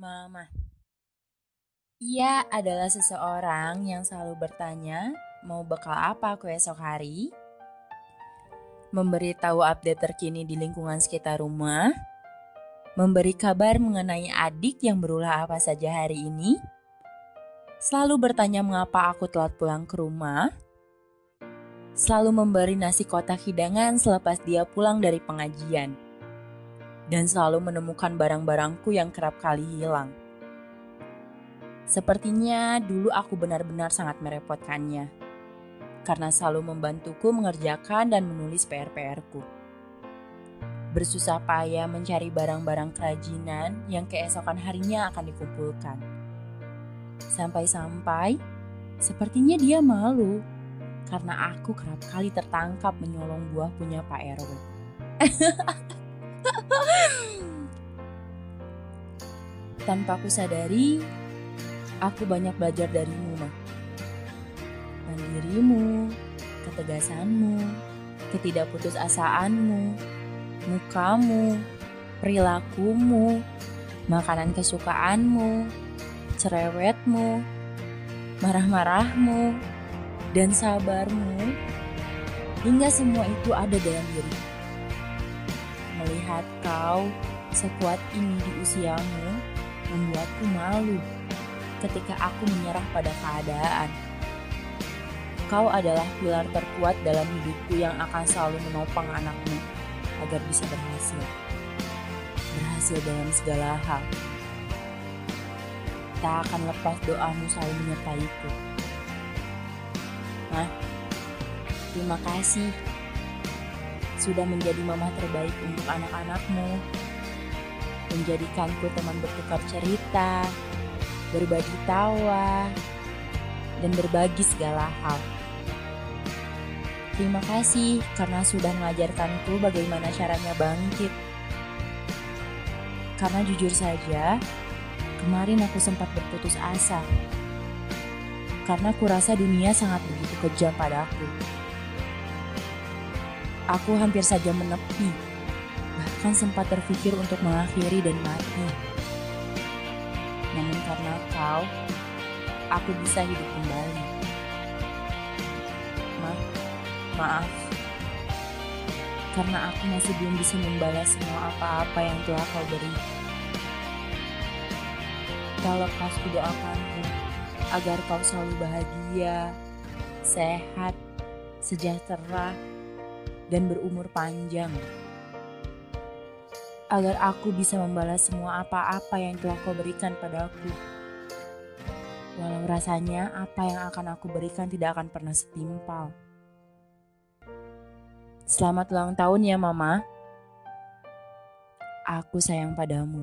Mama. Ia adalah seseorang yang selalu bertanya, mau bekal apa aku esok hari? Memberitahu update terkini di lingkungan sekitar rumah, memberi kabar mengenai adik yang berulah apa saja hari ini, selalu bertanya mengapa aku telat pulang ke rumah, selalu memberi nasi kotak hidangan selepas dia pulang dari pengajian dan selalu menemukan barang-barangku yang kerap kali hilang. Sepertinya dulu aku benar-benar sangat merepotkannya, karena selalu membantuku mengerjakan dan menulis PR-PR-ku. Bersusah payah mencari barang-barang kerajinan yang keesokan harinya akan dikumpulkan. Sampai-sampai, sepertinya dia malu karena aku kerap kali tertangkap menyolong buah punya Pak RW. Tanpa aku sadari, aku banyak belajar darimu, Ma. Mandirimu, ketegasanmu, ketidakputusasaanmu, mukamu, perilakumu, makanan kesukaanmu, cerewetmu, marah-marahmu, dan sabarmu, hingga semua itu ada dalam dirimu. Melihat kau sekuat ini di usiamu membuatku malu ketika aku menyerah pada keadaan. Kau adalah pilar terkuat dalam hidupku yang akan selalu menopang anakmu agar bisa berhasil. Berhasil dalam segala hal. Tak akan lepas doamu selalu menyertaiku. Nah, terima kasih sudah menjadi mama terbaik untuk anak-anakmu, menjadikanku teman bertukar cerita, berbagi tawa, dan berbagi segala hal. Terima kasih karena sudah mengajarkanku bagaimana caranya bangkit. Karena jujur saja, kemarin aku sempat berputus asa. Karena kurasa dunia sangat begitu kejam padaku aku hampir saja menepi, bahkan sempat terpikir untuk mengakhiri dan mati. Namun karena kau, aku bisa hidup kembali. Ma, maaf, karena aku masih belum bisa membalas semua apa-apa yang telah kau beri. Kau doakanku agar kau selalu bahagia, sehat, sejahtera, dan berumur panjang. Agar aku bisa membalas semua apa-apa yang telah kau berikan padaku. Walau rasanya apa yang akan aku berikan tidak akan pernah setimpal. Selamat ulang tahun ya mama. Aku sayang padamu.